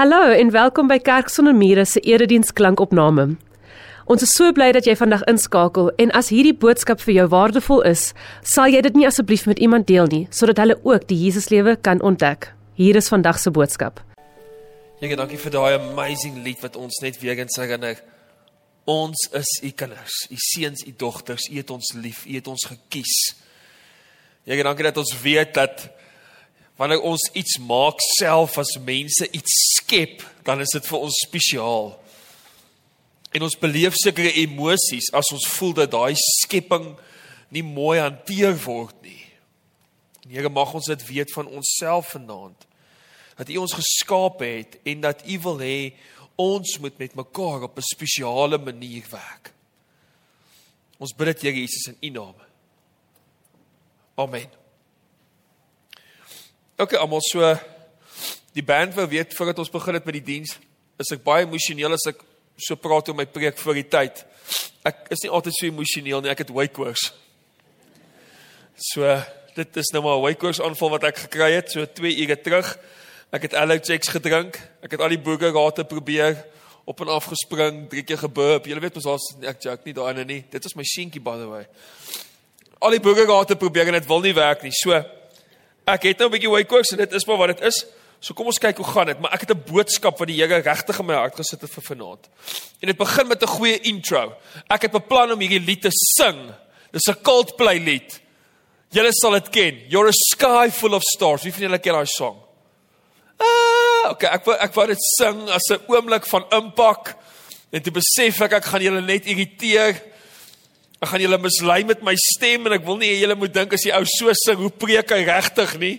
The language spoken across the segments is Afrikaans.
Hallo en welkom by Kerk sonder mure se erediens klankopname. Ons is so bly dat jy vandag inskakel en as hierdie boodskap vir jou waardevol is, sal jy dit nie asseblief met iemand deel nie sodat hulle ook die Jesuslewe kan ontdek. Hier is vandag se boodskap. Here, dankie vir daai amazing lied wat ons net weer eens herinner. Ons is u kinders, u seuns, u dogters, u het ons lief, u het ons gekies. Here, dankie dat ons weet dat wanneer ons iets maak self as mense iets skep, dan is dit vir ons spesiaal. En ons beleef sekere emosies as ons voel dat daai skepping nie mooi hanteer word nie. En Here mag ons dit weet van onsself vanaand. Dat U ons geskaap het en dat U wil hê ons moet met mekaar op 'n spesiale manier werk. Ons bid dit Here Jesus in U naam. Amen. OK, almal so die band wou weet voordat ons begin het met die diens, is ek baie emosioneel as ek so praat oor my preek vir die tyd. Ek is nie altyd so emosioneel nie, ek het wykoors. So dit is nou maar 'n wykoors aanval wat ek gekry het so 2 ure terug. Ek het Alochex gedrink. Ek het al die boeke gate probeer op en af gespring, drie keer geburp. Julle weet mos daar's ek joke nie daarin nie. Dit is my seentjie by the way. Al die boeke gate probeer en dit wil nie werk nie. So ek het nou 'n bietjie wykoors en dit is maar wat dit is. So kom ons kyk hoe gaan dit, maar ek het 'n boodskap wat die Here regtig in my hart gesit het vir vanaand. En dit begin met 'n goeie intro. Ek het beplan om hierdie lied te sing. Dis 'n Coldplay lied. Julle sal dit ken. You're a sky full of stars. Wie van julle ken daai song? Ah, okay, ek wou ek wou dit sing as 'n oomblik van impak. En toe besef ek ek gaan julle net irriteer. Ek gaan julle mislei met my stem en ek wil nie hê julle moet dink as die ou so sing, hoe preek hy regtig nie?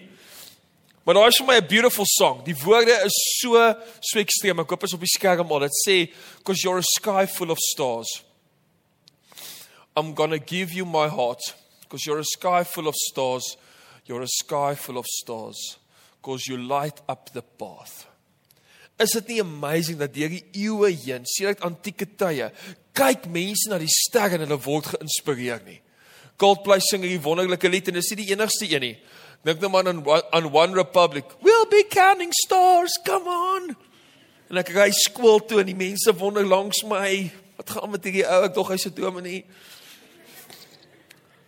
Maar daar is vir my 'n beautiful song. Die woorde is so so ekstreem. Ek hoop is op die skerm al. Dit sê, "Cause you're a sky full of stars. I'm to give you my heart. Cause you're a sky full of stars. You're a sky full of stars. Cause you light up the path." Is dit nie amazing dat deur die eeue heen, sedert antieke tye, kyk mense na die sterre en hulle word geïnspireer nie. Coldplay sing hierdie wonderlike lied en dis nie die enigste een nie. Dink nou maar aan aan One Republic. We'll be counting stars, come on. En ek ry skool toe en die mense wonder langs my, wat gaan met hierdie ou? Ek dog hy's 'n dominee.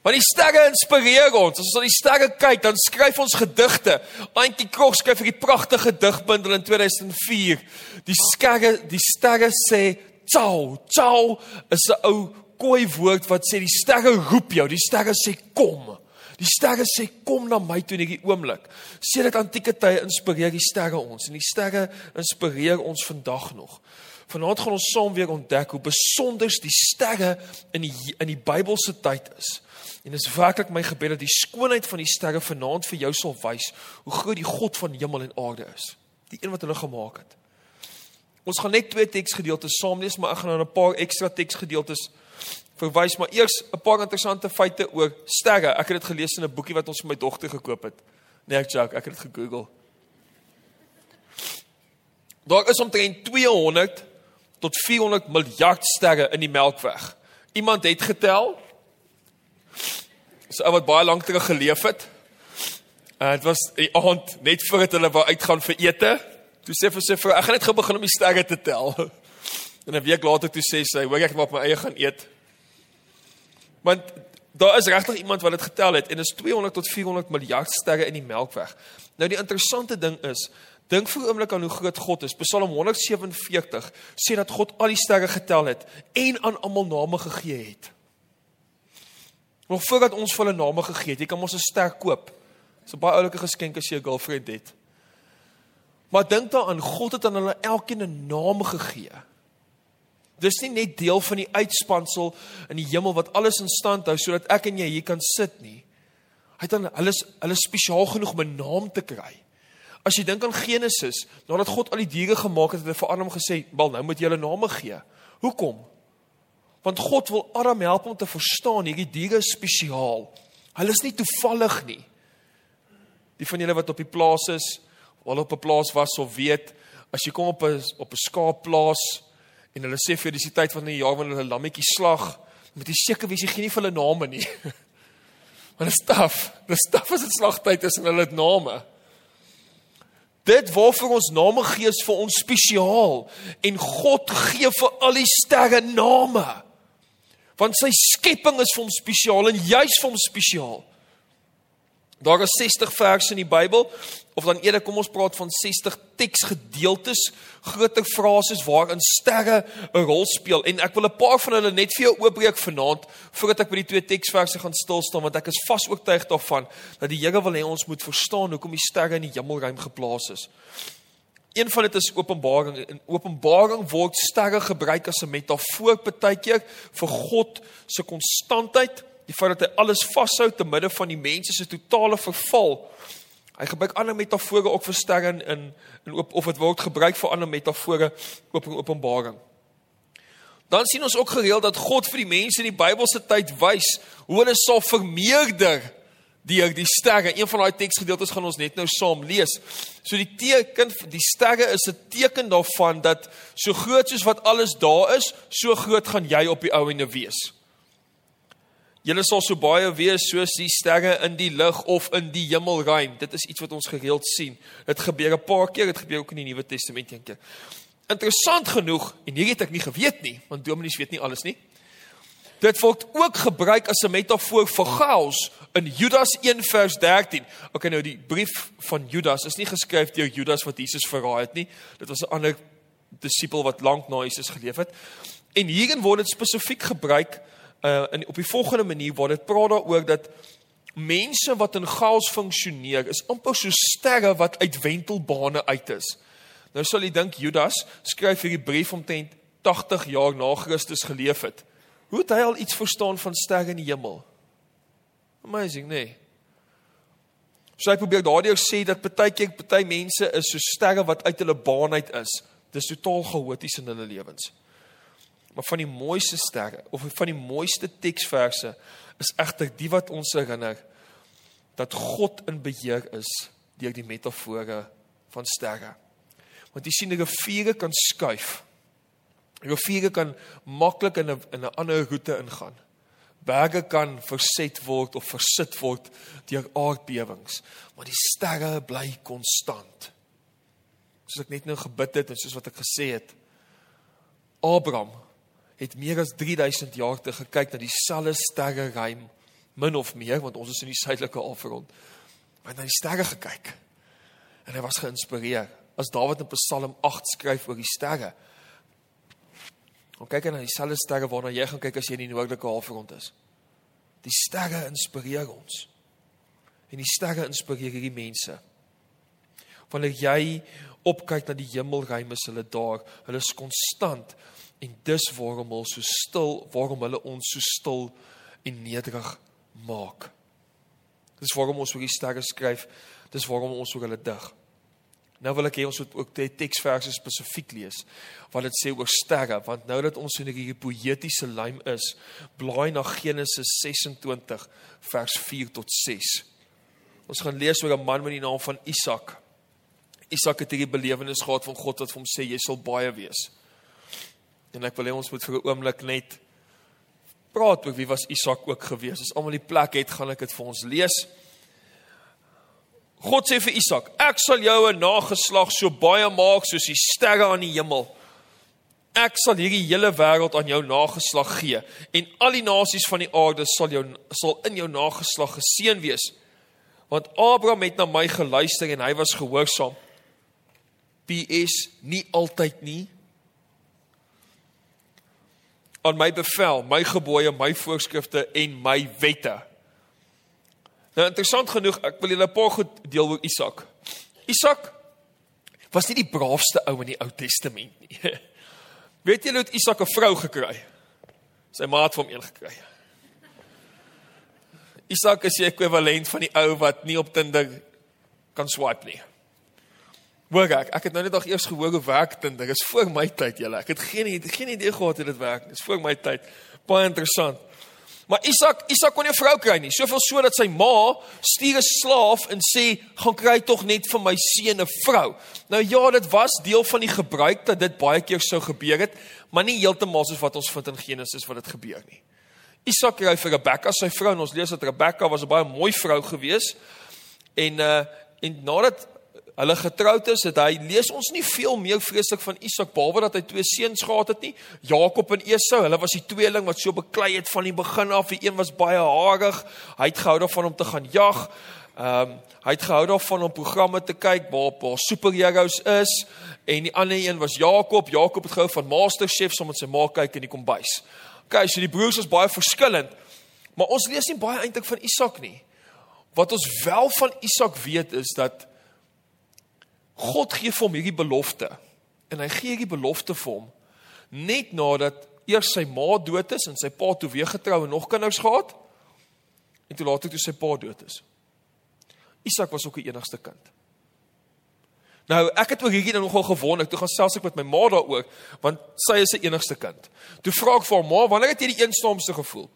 Maar die sterre inspireer ons. As ons na die sterre kyk, dan skryf ons gedigte. Antjie Krog skryf 'n pragtige digbundel in 2004. Die sterre, die sterre sê ciao. Ciao is 'n ou kooi woord wat sê die sterre roep jou. Die sterre sê kom. Die sterre sê kom na my toe in hierdie oomblik. Sê dit antieke tye inspireer die sterre ons en die sterre inspireer ons vandag nog. Vanaand gaan ons saam weer ontdek hoe besonder die sterre in die in die Bybelse tyd is. En dit is werklik my gebed dat die skoonheid van die sterre vanaand vir jou sal wys hoe groot die God van hemel en aarde is. Die een wat hulle gemaak het. Ons gaan net twee teksgedeeltes saam lees, maar ek gaan nou 'n paar ekstra teksgedeeltes verwys maar eers 'n paar interessante feite oor sterre. Ek het dit gelees in 'n boekie wat ons vir my dogter gekoop het. Nee, ek joke, ek het dit gegoogel. Daar is omtrent 200 tot 400 miljard sterre in die Melkweg. Iemand het getel. Dis ou wat baie lank terug geleef het. En dit was die aand net voordat hulle wou uitgaan vir ete. Toe sê vir sy vrou, ek gaan net gou begin om die sterre te tel. En 'n week later toe sê sy, "Hoor ek maar op my eie gaan eet." Want daar is regtig iemand wat dit getel het en dit is 200 tot 400 miljard sterre in die Melkweg. Nou die interessante ding is, dink vir 'n oomblik aan hoe groot God is. Psalm 147 sê dat God al die sterre getel het en aan almal name gegee het. Nog voordat ons vir hulle name gegee het, jy kan mos 'n ster koop. Dis 'n baie oulike geskenk as jy 'n girlfriend het. Maar dink daaraan, God het aan hulle elkeen 'n naam gegee. Dis nie net deel van die uitspansel in die hemel wat alles in stand hou sodat ek en jy hier kan sit nie. Hy het aan hulle hulle spesiaal genoeg om 'n naam te kry. As jy dink aan Genesis, nadat God al die diere gemaak het, het hy vir Adam gesê, "Wel, nou moet jy hulle name gee." Hoekom? Want God wil Adam help om te verstaan hierdie diere is spesiaal. Hulle is nie toevallig nie. Die van julle wat op die plaas is, of op 'n plaas was, sal weet, as jy kom op 'n op 'n skaapplaas, En hulle sê vir dis die tyd van die jaar wanneer hulle lammetjie slag, moet jy seker wees jy gee nie vir hulle name nie. Want dit is taaf. Dit is taaf as dit slagtyd is en hulle het name. Dit waarvoor ons name gee is vir ons spesiaal en God gee vir al die sterre name. Want sy skepping is vir hom spesiaal en juis vir hom spesiaal. Daar is 60 verse in die Bybel of dan eerder kom ons praat van 60 teksgedeeltes, groter frases waarin sterre 'n rol speel en ek wil 'n paar van hulle net vir jou oopbreek vanaand voordat ek by die twee teksverse gaan stil staan want ek is vas oortuig daarvan dat die Here wil hê ons moet verstaan hoekom die sterre in die hemelruim geplaas is. Een van dit is Openbaring. In Openbaring word sterre gebruik as 'n metafoor partykeer vir God se konstantheid die feit dat hy alles vashou te midde van die mense se totale verval. Hy gebruik ander metafore ook vir sterre in in, in op, of dit word gebruik vir ander metafore op in Openbaring. Dan sien ons ook gereeld dat God vir die mense in die Bybelse tyd wys hoe hulle sal vermeerder deur die sterre. Een van daai teksgedeeltes gaan ons net nou saam lees. So die teken die sterre is 'n teken daarvan dat so groot soos wat alles daar is, so groot gaan jy op die ou ende wees. Julle sal so baie wees soos die sterre in die lug of in die hemelruim. Dit is iets wat ons gereeld sien. Dit gebeur 'n paar keer, dit gebeur ook in die Nuwe Testament een keer. Interessant genoeg, en hierdie het ek nie geweet nie, want dominees weet nie alles nie. Dit word ook gebruik as 'n metafoor vir chaos in Judas 1 vers 13. Okay, nou die brief van Judas is nie geskryf deur Judas wat Jesus verraai het nie. Dit was 'n ander disipel wat lank na Jesus geleef het. En hierin word dit spesifiek gebruik uh in op die volgende manier waar dit praat daaroor dat mense wat in chaos funksioneer is amper so sterre wat uit wentelbane uit is. Nou sal jy dink Judas skryf hierdie brief omtrent 80 jaar na Christus geleef het. Hoe het hy al iets verstaan van sterre in die hemel? Amazing, nee. So hy probeer daardeur sê dat partykeer party mense is so sterre wat uit hulle baan uit is. Dis totaal chaoties in hulle lewens. Maar van die mooiste sterre of van die mooiste teksverse is egter die wat ons herinner dat God in beheer is deur die metafore van sterre. Want jy sien 'n rivier kan skuif. 'n Rivier kan maklik in 'n in 'n ander roete ingaan. Berge kan verset word of versit word deur aardbewings, maar die sterre bly konstant. Soos ek net nou gebid het en soos wat ek gesê het, Abraham het meer as 3000 jaar te gekyk na dieselfde sterreruim min of meer want ons is in die suidelike halfrond. Maar na die sterre gekyk. En hy was geïnspireer. As Dawid in Psalm 8 skryf oor die sterre. Kom kyk na dieselfde sterre waarna jy gaan kyk as jy in die noordelike halfrond is. Die sterre inspireer ons. En die sterre inspireer hierdie mense. Wanneer jy opkyk na die hemelruim is hulle daar. Hulle is konstant En dis waarom hulle so stil, waarom hulle ons so stil en nederig maak. Dis waarom ons oor die sterre skryf, dis waarom ons oor hulle dig. Nou wil ek hê ons moet ook die teksverse spesifiek lees wat dit sê oor sterre, want nou dat ons in hierdie poëtiese lyn is, blaai na Genesis 26 vers 4 tot 6. Ons gaan lees oor 'n man met die naam van Isak. Isak het hierdie belewenis gehad van God wat vir hom sê jy sal baie wees. En ek wil hê ons moet vir 'n oomblik net praat oor wie was Isak ook gewees. As almal die plek het, gaan ek dit vir ons lees. God sê vir Isak: "Ek sal jou 'n nageslag so baie maak soos die sterre aan die hemel. Ek sal hierdie hele wêreld aan jou nageslag gee en al die nasies van die aarde sal jou sal in jou nageslag geseën wees." Want Abraham het na my geluister en hy was gehoorsaam. PS nie altyd nie aan my bevel, my gebooie, my voorskrifte en my wette. Nou interessant genoeg, ek wil julle 'n paar goed deel oor Isak. Isak was nie die braafste ou in die Ou Testament nie. Weet julle hoe Isak 'n vrou gekry? Sy maat van hom een gekry. Isak is die ekwivalent van die ou wat nie op Tinder kan swipe nie. Hoor ek, ek het nou net nog eers gehoor hoe werk Tinder. Dit is voor my tyd, julle. Ek het geen geen idee gehad hoe dit werk. Dit is voor my tyd. Baie interessant. Maar Isak, Isak kon nie 'n vrou kry nie. Soveel so dat sy ma stuur 'n slaaf en sê, "Gaan kry tog net vir my seun 'n vrou." Nou ja, dit was deel van die gebruik dat dit baie keer sou gebeur het, maar nie heeltemal soos wat ons vind in Genesis wat dit gebeur nie. Isak kry vir Rebekka, sy vrou, en ons lees dat Rebekka was 'n baie mooi vrou gewees. En uh en nadat hulle getroud is, het hy lees ons nie veel meer vreeslik van Isak behalwe dat hy twee seuns gehad het nie, Jakob en Esau. Hulle was die tweeling wat so beklei het van die begin af. Die een was baie harig. Hy het gehou daarvan om te gaan jag. Ehm um, hy het gehou daarvan om programme te kyk waar waar superheroes is en die ander een was Jakob. Jakob het gehou van MasterChef soms met sy ma kyk in die kombuis. OK, so die broers was baie verskillend. Maar ons lees nie baie eintlik van Isak nie. Wat ons wel van Isak weet is dat God gee vir hom hierdie belofte. En hy gee hierdie belofte vir hom net nadat eers sy ma dood is en sy pa toe weer getrou en nog kinders gehad en toe later toe sy pa dood is. Isak was ook die enigste kind. Nou, ek het ook hierdie ding nogal gewonder. Toe gaan selfs ek met my ma daaroor, want sy is se enigste kind. Toe vra ek vir haar ma, wanneer het jy die eensaamste gevoel?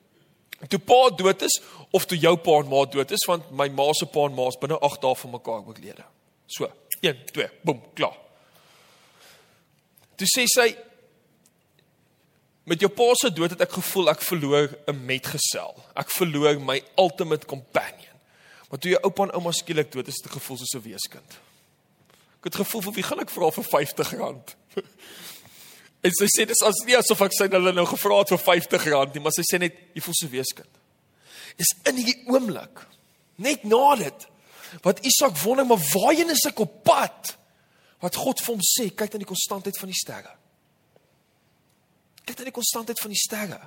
Toe pa dood is of toe jou pa en ma dood is, want my ma se pa en ma is binne 8 dae van mekaar oorlede. So, 1 2, boem, klaar. Toe sê sy met jou pa se dood het ek gevoel ek verloor 'n metgesel. Ek verloor my ultimate companion. Maar toe jou oupa en ouma skielik dood is, het ek gevoel soos 'n weeskind. Ek het gevoel vir wie gaan ek vra vir R50? en sy sê dis as nie asof ek sy hulle nou gevra het vir R50 nie, maar sy sê net jy voel so weeskind. Is in hierdie oomblik net na dit wat Isak wonder maar waarheen is ek op pad? Wat God vir hom sê, kyk aan die konstantheid van die sterre. Kyk aan die konstantheid van die sterre.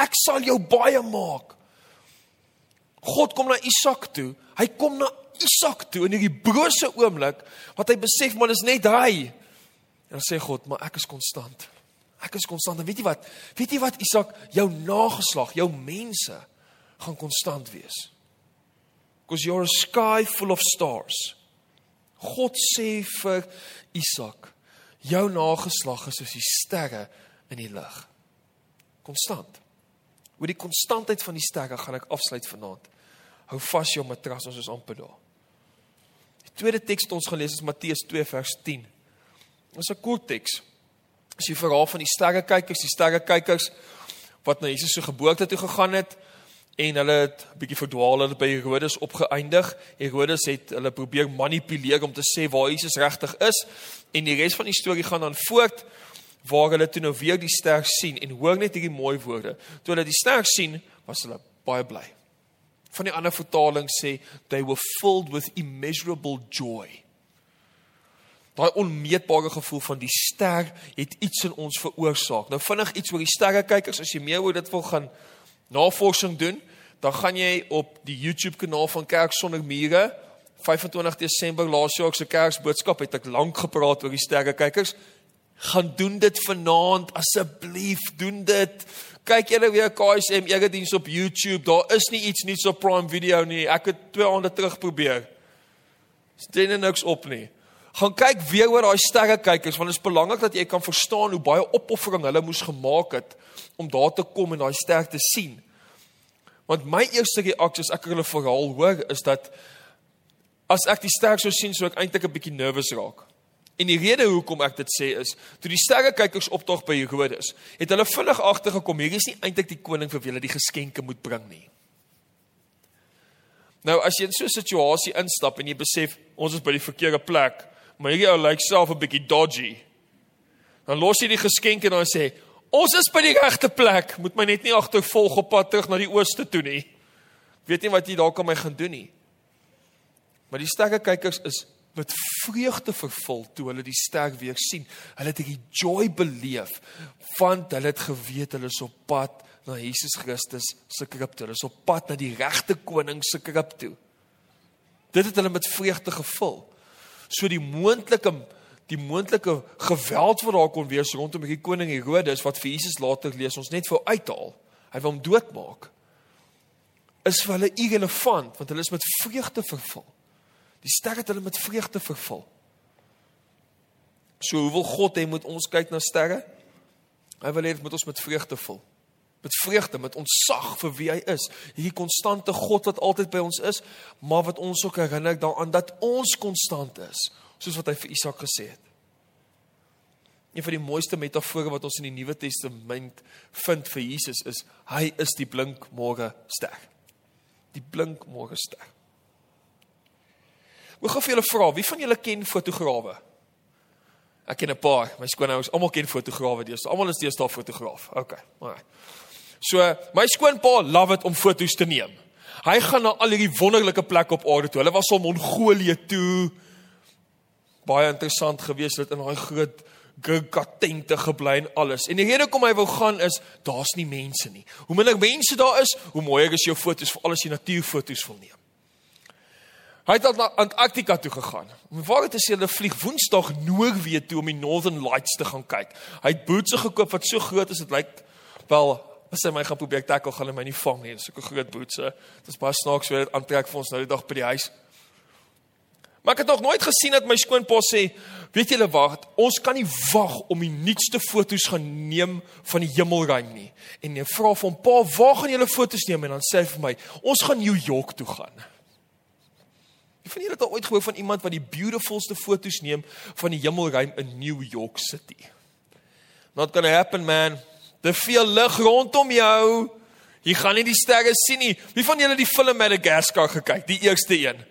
Ek sal jou baie maak. God kom na Isak toe. Hy kom na Isak toe in hierdie brose oomblik wat hy besef man is net hy. En dan sê God, maar ek is konstant. Ek is konstant. En weet jy wat? Weet jy wat Isak, jou nageslag, jou mense gaan konstant wees. Because you're a sky full of stars. God sê vir Isak, jou nageslag is soos die sterre in die lug. Konstant. Oor die konstantheid van die sterre gaan ek afsluit vanaand. Hou vas jou matras, ons is amper daar. Die tweede teks wat ons gaan lees is Matteus 2 vers 10. Dit is 'n kort teks. As jy verhaal van die sterrekykers, die sterrekykers wat na Jesus se geboorte toe gegaan het en hulle het 'n bietjie verdwaal hulle by Herodes opgeëindig. Herodes het hulle probeer manipuleer om te sê waar Jesus regtig is en die res van die storie gaan dan voort waar hulle toe nou weer die ster sien en hoor net hierdie mooi woorde. Toe hulle die ster sien, was hulle baie bly. Van die ander vertaling sê they were filled with immeasurable joy. Daai onmeetbare gevoel van die ster het iets in ons veroorsaak. Nou vinnig iets oor die sterrekykers as jy meer oor dit wil gaan navorsing doen, dan gaan jy op die YouTube kanaal van Kerk sonder mure. 25 Desember laas jaar se Kersboodskap het ek lank gepraat oor die sterrekykers gaan doen dit vanaand asseblief doen dit. Kyk julle weer KSM erediens op YouTube. Daar is nie iets nuuts op Prime Video nie. Ek het twee aande terug probeer. Steen niks op nie. Gaan kyk weer oor daai sterre kykers want dit is belangrik dat jy kan verstaan hoe baie opoffering hulle moes gemaak het om daar te kom en daai ster te sien want my eerste reaksie as ek hulle verhaal hoor is dat as ek die ster sou sien sou ek eintlik 'n bietjie nervus raak En die rede hoekom ek dit sê is, toe die sterrekykers optog by Herodes, het hulle vinnig agtergekom hier is nie eintlik die koning vir wie hulle die geskenke moet bring nie. Nou as jy in so 'n situasie instap en jy besef ons is by die verkeerde plek, maar hierdie ou lyk self 'n bietjie dodgy. Dan los jy die geskenke en dan sê ons is by die regte plek, moet my net nie agtervolg op pad terug na die ooste toe nie. Ek weet nie wat jy daar kan my gaan doen nie. Maar die sterrekykers is met vreugde vervul toe hulle die ster weer sien. Hulle het hierdie joy beleef want hulle het geweet hulle is op pad na Jesus Christus se krib toe. Hulle is op pad na die regte koning se krib toe. Dit het hulle met vreugde gevul. So die moontlike die moontlike geweld wat daar kon wees rondom hierdie koning Herodes wat vir Jesus later lees ons net vir uithaal. Hy wil hom doodmaak. Is vir hulle irrelevant want hulle is met vreugde vervul. Die ster het hulle met vreugde vervul. So hoe wil God hê moet ons kyk na sterre? Hy wil hê dit moet ons met vreugde vul. Met vreugde, met ontzag vir wie hy is. Hierdie konstante God wat altyd by ons is, maar wat ons ook herinner daaraan dat ons konstant is, soos wat hy vir Isak gesê het. Een van die mooiste metafore wat ons in die Nuwe Testament vind vir Jesus is hy is die blink môre ster. Die blink môre ster. Hoe gaan vir julle vra, wie van julle ken fotograwe? Ek ken 'n paar. My skoonouers almal ken fotograwe. Dis almal is deesdae fotograaf. OK. Maar So my skoonpa love dit om foto's te neem. Hy gaan na al hierdie wonderlike plekke op aarde toe. Hulle was op Mongolië toe. Baie interessant geweest dit in daai groot Guggatente gebly en alles. En die rede hoekom hy wou gaan is daar's nie mense nie. Hoe minder mense daar is, hoe mooier is jou foto's vir alles jy natuurfoto's wil neem. Hy het na Antarktika toe gegaan. Om waar het hy sê hulle vlieg Woensdag Noorwe toe om die Northern Lights te gaan kyk. Hy het bootse gekoop wat so groot is dit lyk wel as hy my gaan probeer tackle gaan hy my nie vang nie. Sulke groot bootse. Dit is baie snaaks hoe dit aantrek vir ons nou die dag by die huis. Maar ek het nog nooit gesien dat my skoonpa sê, weet julle wat, ons kan nie wag om die nuutste foto's gaan neem van die hemelruim nie. En hy vra vir hom, "Pa, waar gaan julle foto's neem?" En dan sê hy vir my, "Ons gaan New York toe gaan." Wie van julle het al ooit gehoor van iemand wat die beautifulste foto's neem van die hemelruim in New York City? Not gonna happen, man. Te veel lig rondom jou. Jy gaan nie die sterre sien nie. Wie van julle het die film Madagascar gekyk, die eerste een?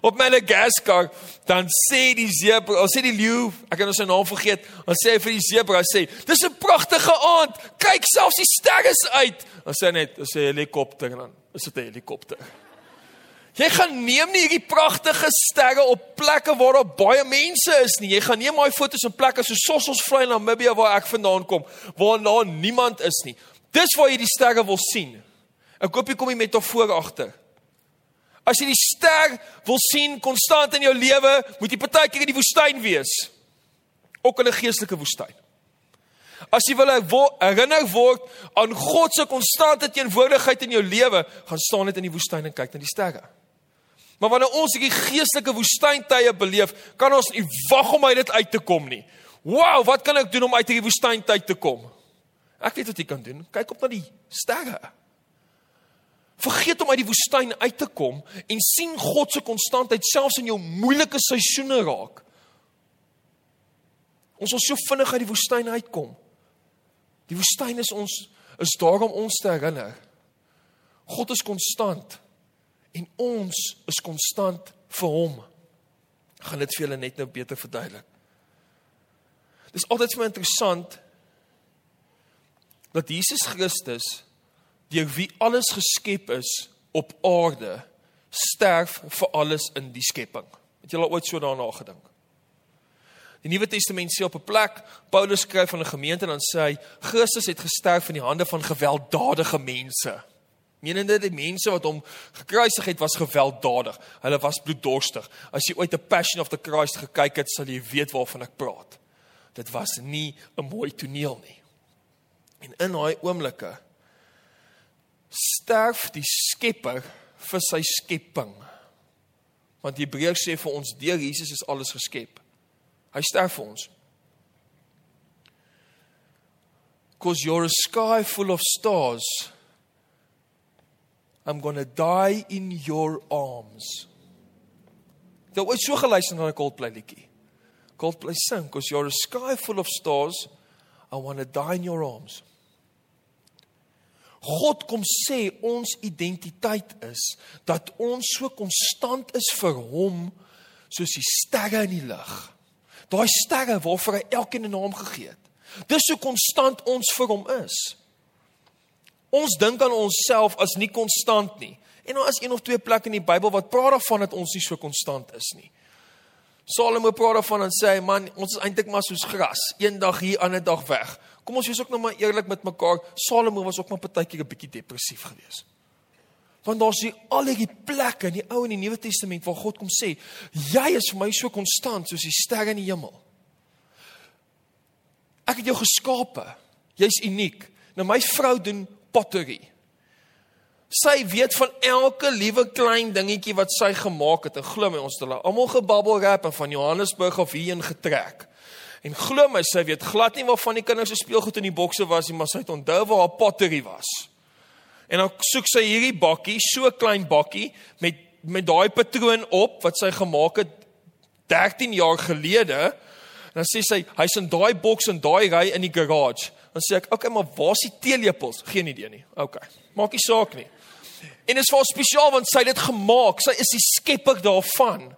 Op Madagascar dan sê die zebra, sê die leeu, ek het nou sy naam vergeet, dan sê hy vir die zebra sê, "Dis 'n pragtige aand. Kyk selfs die sterre uit." Dan sê hy net, "Dis 'n helikopter dan is dit 'n helikopter." Jy gaan neem nie hierdie pragtige sterre op plekke waar daar baie mense is nie. Jy gaan neem daai foto's op plekke so Sossusvlei in Namibië waar ek vandaan kom, waar daar niemand is nie. Dis waar jy die sterre wil sien. Ek koop jy kom jy met of voor agter. As jy die ster wil sien konstant in jou lewe, moet jy partykeer in die woestyn wees. Ook in 'n geestelike woestyn. As jy wil herinner word aan God se konstante teenwoordigheid in jou lewe, gaan staan net in die woestyn en kyk na die sterre. Maar wanneer ons hierdie geestelike woestyntye beleef, kan ons nie wag om uit dit uit te kom nie. Wow, wat kan ek doen om uit hierdie woestyntyd te kom? Ek weet wat jy kan doen. Kyk op na die sterre. Vergeet om uit die woestyn uit te kom en sien God se konstantheid selfs in jou moeilike seisoene raak. Ons wil so vinnig uit die woestyn uitkom. Die woestyn is ons is daar om ons te herinner. God is konstant en ons is konstant vir hom. Gaan dit vir julle net nou beter verduidelik. Dis altyd vir my interessant dat Jesus Christus deur wie alles geskep is op aarde sterf vir alles in die skepping. Het al ooit so daarna gedink? Die Nuwe Testament sê op 'n plek, Paulus skryf van 'n gemeente en dan sê hy Christus het gesterf in die hande van gewelddadige mense. Menende die mense wat hom gekruisig het was gewelddadig. Hulle was bloeddorstig. As jy ooit 'n Passion of the Christ gekyk het, sal jy weet waarvan ek praat. Dit was nie 'n mooi toneel nie. En in daai oomblikke sterf die Skepper vir sy skepping. Want Hebreërs sê vir ons deur Jesus is alles geskep. Hy sterf vir ons. Cause you're a sky full of stars. I'm going to die in your arms. Jy het so geluister na 'n Coldplay liedjie. Coldplay sing, cause you're a sky full of stars. I want to die in your arms. God kom sê ons identiteit is dat ons so konstant is vir hom soos die sterre in die lug. Daai sterre waarvoor hy elkeen 'n naam gegee het. Dis so konstant ons vir hom is. Ons dink aan onsself as nie konstant nie. En daar is een of twee plekke in die Bybel wat praat daarvan dat ons nie so konstant is nie. Salomo praat daarvan en sê man, ons is eintlik maar soos gras, eendag hier, ander dag weg. Kom ons wees ook nou maar eerlik met mekaar. Salomo was ook maar partykeer 'n bietjie depressief geweest. Want daar's hier al hierdie plekke in die Ou en die Nuwe Testament waar God kom sê, jy is vir my so konstant soos die sterre in die hemel. Ek het jou geskape. Jy's uniek. Nou my vrou doen pottery. Sy weet van elke liewe klein dingetjie wat sy gemaak het. En glo my, ons het hulle almal gebabbel rap en van Johannesburg af hierheen getrek. En glo my, sy weet glad nie waarvan die kinders se speelgoed in die bokse was nie, maar sy het onthou waar haar pottery was. En dan soek sy hierdie bakkie, so klein bakkie met met daai patroon op wat sy gemaak het 13 jaar gelede. En dan sê sy, hy's in daai boks en daai ry in die garage. Dan sê ek, "Oké, okay, maar waar's die teelepels?" Geen idee nie. Okay. Maak nie saak nie. En dit is vir spesiaal want sy het dit gemaak. Sy is die skepper daarvan.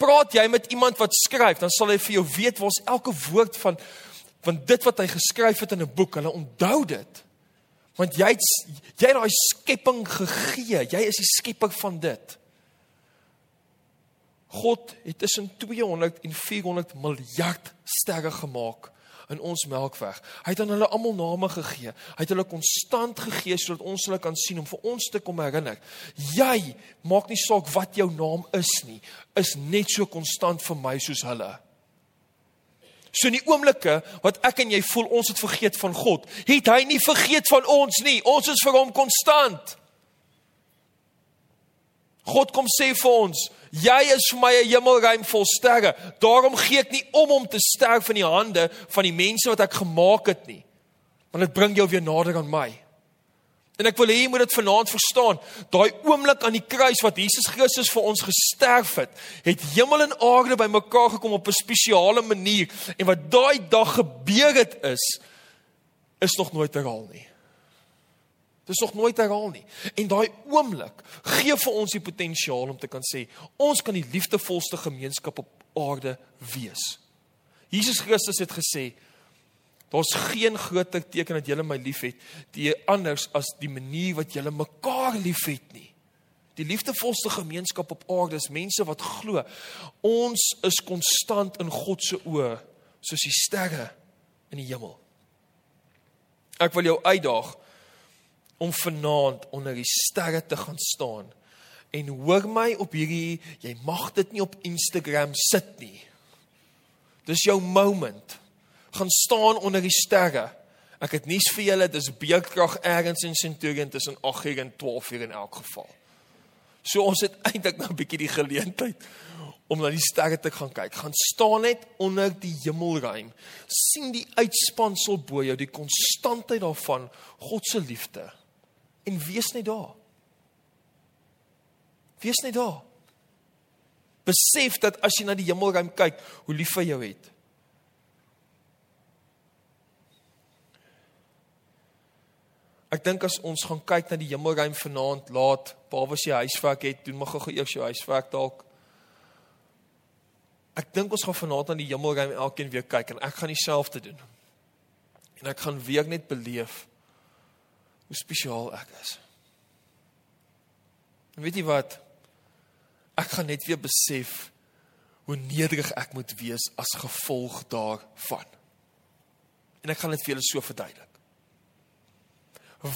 Praat jy met iemand wat skryf, dan sal hy vir jou weet waar's elke woord van van dit wat hy geskryf het in 'n boek. Hulle onthou dit. Want jy het, jy het daai skepping gegee. Jy is die skepper van dit. God het tussen 200 en 400 miljard sterre gemaak in ons Melkweg. Hy het aan hulle almal name gegee. Hy het hulle konstant gegee sodat ons hulle kan sien om vir ons te kom herinner. Jy maak nie saak wat jou naam is nie, is net so konstant vir my soos hulle. So in die oomblikke wat ek en jy voel ons het vergeet van God, het hy nie vergeet van ons nie. Ons is vir hom konstant. God kom sê vir ons, jy is vir my 'n hemelruim vol sterre. Daarom gee ek nie om om te sterf in die hande van die mense wat ek gemaak het nie. Want dit bring jou weer nader aan my. En ek wil hê jy moet dit vanaand verstaan. Daai oomblik aan die kruis wat Jesus Christus vir ons gesterf het, het hemel en aarde bymekaar gekom op 'n spesiale manier en wat daai dag gebeur het is is nog nooit herhaal nie. Dis nog nooit herhaal nie. En daai oomblik gee vir ons die potensiaal om te kan sê ons kan die liefdevolste gemeenskap op aarde wees. Jesus Christus het gesê daar's geen groter teken dat julle my liefhet die anders as die manier wat julle mekaar liefhet nie. Die liefdevolste gemeenskap op aarde is mense wat glo ons is konstant in God se oë soos die sterre in die hemel. Ek wil jou uitdaag om vanaand onder die sterre te gaan staan. En hoor my op hierdie, jy mag dit nie op Instagram sit nie. Dis jou moment. Gaan staan onder die sterre. Ek het nuus vir julle, dis beerdkrag ergens in Centurion tussen 8 en 12 uur in elk geval. So ons het eintlik nou 'n bietjie die geleentheid om na die sterre te gaan kyk. Gaan staan net onder die hemelruim. sien die uitspansel bo jou, die konstantheid daarvan, God se liefde en wees net daar. Wees net daar. Besef dat as jy na die hemelruim kyk, hoe lief hy jou het. Ek dink as ons gaan kyk na die hemelruim vanaand laat, behalwe as jy huiswerk het, doen mag gou eers jou huiswerk dalk. Ek dink ons gaan vanaand na die hemelruim elkeen weer kyk en ek gaan dieselfde doen. En ek gaan weer net beleef hoe spesiaal ek is. En weet jy wat? Ek gaan net weer besef hoe nederig ek moet wees as gevolg daarvan. En ek gaan dit vir julle so verduidelik.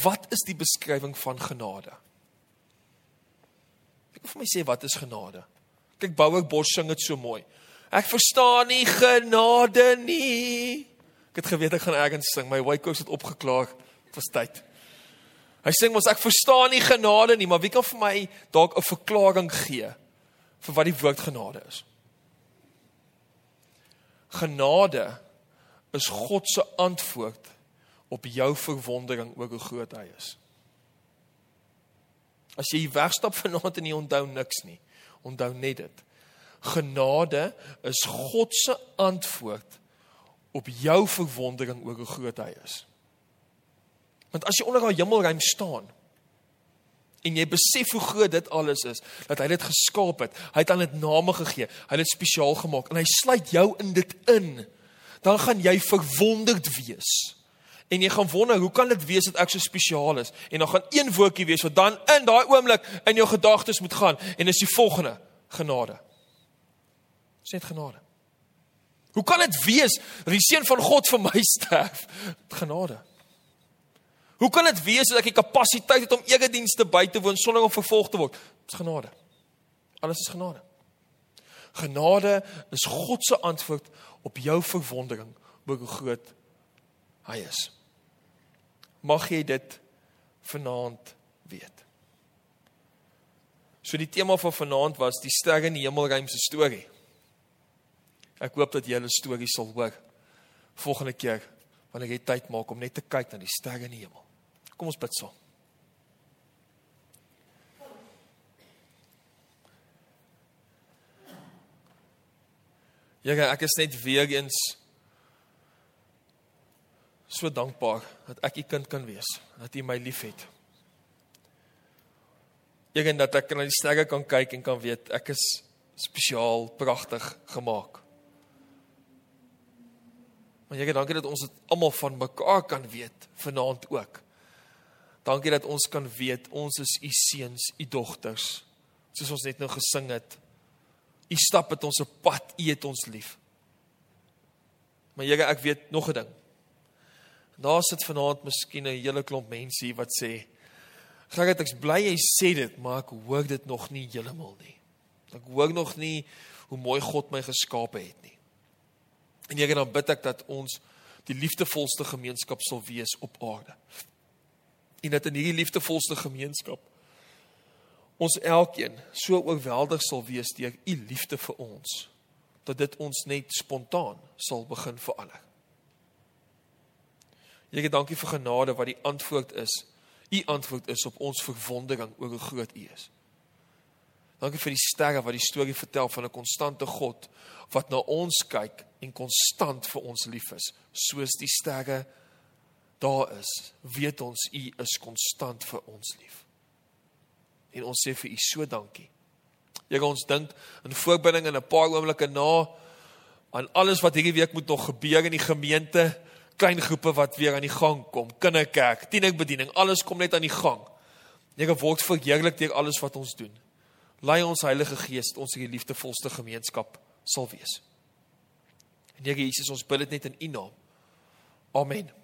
Wat is die beskrywing van genade? Ek wil vir my sê wat is genade? Kyk Bouwer Bos sing dit so mooi. Ek verstaan nie genade nie. Ek het geweet ek gaan ergens sing. My coats het opgeklaar. Dit was tyd. Hy sê mos ek verstaan nie genade nie, maar wie kan vir my dalk 'n verklaring gee vir wat die woord genade is? Genade is God se antwoord op jou verwondering oor hoe groot hy is. As jy wegstap vanaand en jy onthou niks nie, onthou net dit. Genade is God se antwoord op jou verwondering oor hoe groot hy is. Want as jy onder daai hemelruim staan en jy besef hoe groot dit alles is, dat hy dit geskaap het, hy het aan dit name gegee, hy het dit spesiaal gemaak en hy sluit jou in dit in, dan gaan jy verwonderd wees. En jy gaan wonder, hoe kan dit wees dat ek so spesiaal is? En dan gaan een woordjie wees wat dan in daai oomblik in jou gedagtes moet gaan en dis die volgende: genade. Dis net genade. Hoe kan dit wees dat die seun van God vir my sterf? Genade. Hoe kan dit wees dat ek die kapasiteit het om eredienste by te woon sonder om vervolg te word? Dis genade. Alles is genade. Genade is God se antwoord op jou verwondering oor hoe groot hy is. Mag jy dit vanaand weet. So die tema van vanaand was die sterre in die hemelruim se storie. Ek hoop dat jy 'n storie sal hoor volgende keer wanneer jy tyd maak om net te kyk na die sterre in die hemel. Kom ons bid saam. Ja, ek is net weer eens so dankbaar dat ek u kind kan wees, dat u my liefhet. En dat ek na die sterre kan kyk en kan weet ek is spesiaal, pragtig gemaak. Maar Here, dankie dat ons dit almal van mekaar kan weet vanaand ook. Dankie dat ons kan weet ons is u seuns, u dogters. Soos ons net nou gesing het. U stap met ons op pad, u het ons lief. Maar Here, ek weet nog 'n ding. Daar sit vanaand miskien 'n hele klomp mense hier wat sê, "Gerrit, ek's bly jy sê dit, maar ek hoor dit nog nie heeltemal nie. Ek hoor nog nie hoe mooi God my geskape het nie." En Here, dan bid ek dat ons die liefdevolste gemeenskap sal wees op aarde. En dat in hierdie liefdevolste gemeenskap ons elkeen so oorweldig sal wees deur u liefde vir ons dat dit ons net spontaan sal begin verander. Here, dankie vir genade wat die antwoord is. U antwoord is op ons verwondering oor hoe groot u is. Dankie vir die sterre wat die storie vertel van 'n konstante God wat na ons kyk en konstant vir ons lief is, soos die sterre daar is, weet ons u is konstant vir ons lief. En ons sê vir u so dankie. Here ons dink in voorbinding in 'n paar oomblikke na aan alles wat hierdie week moet nog gebeur in die gemeente, klein groepe wat weer aan die gang kom, kinderkerk, tienerbediening, alles kom net aan die gang. Here word verheerlik deur alles wat ons doen. Lei ons Heilige Gees ons hierdie liefdevolste gemeenskap sal wees. En Here Jesus, ons bid dit net in U naam. Amen.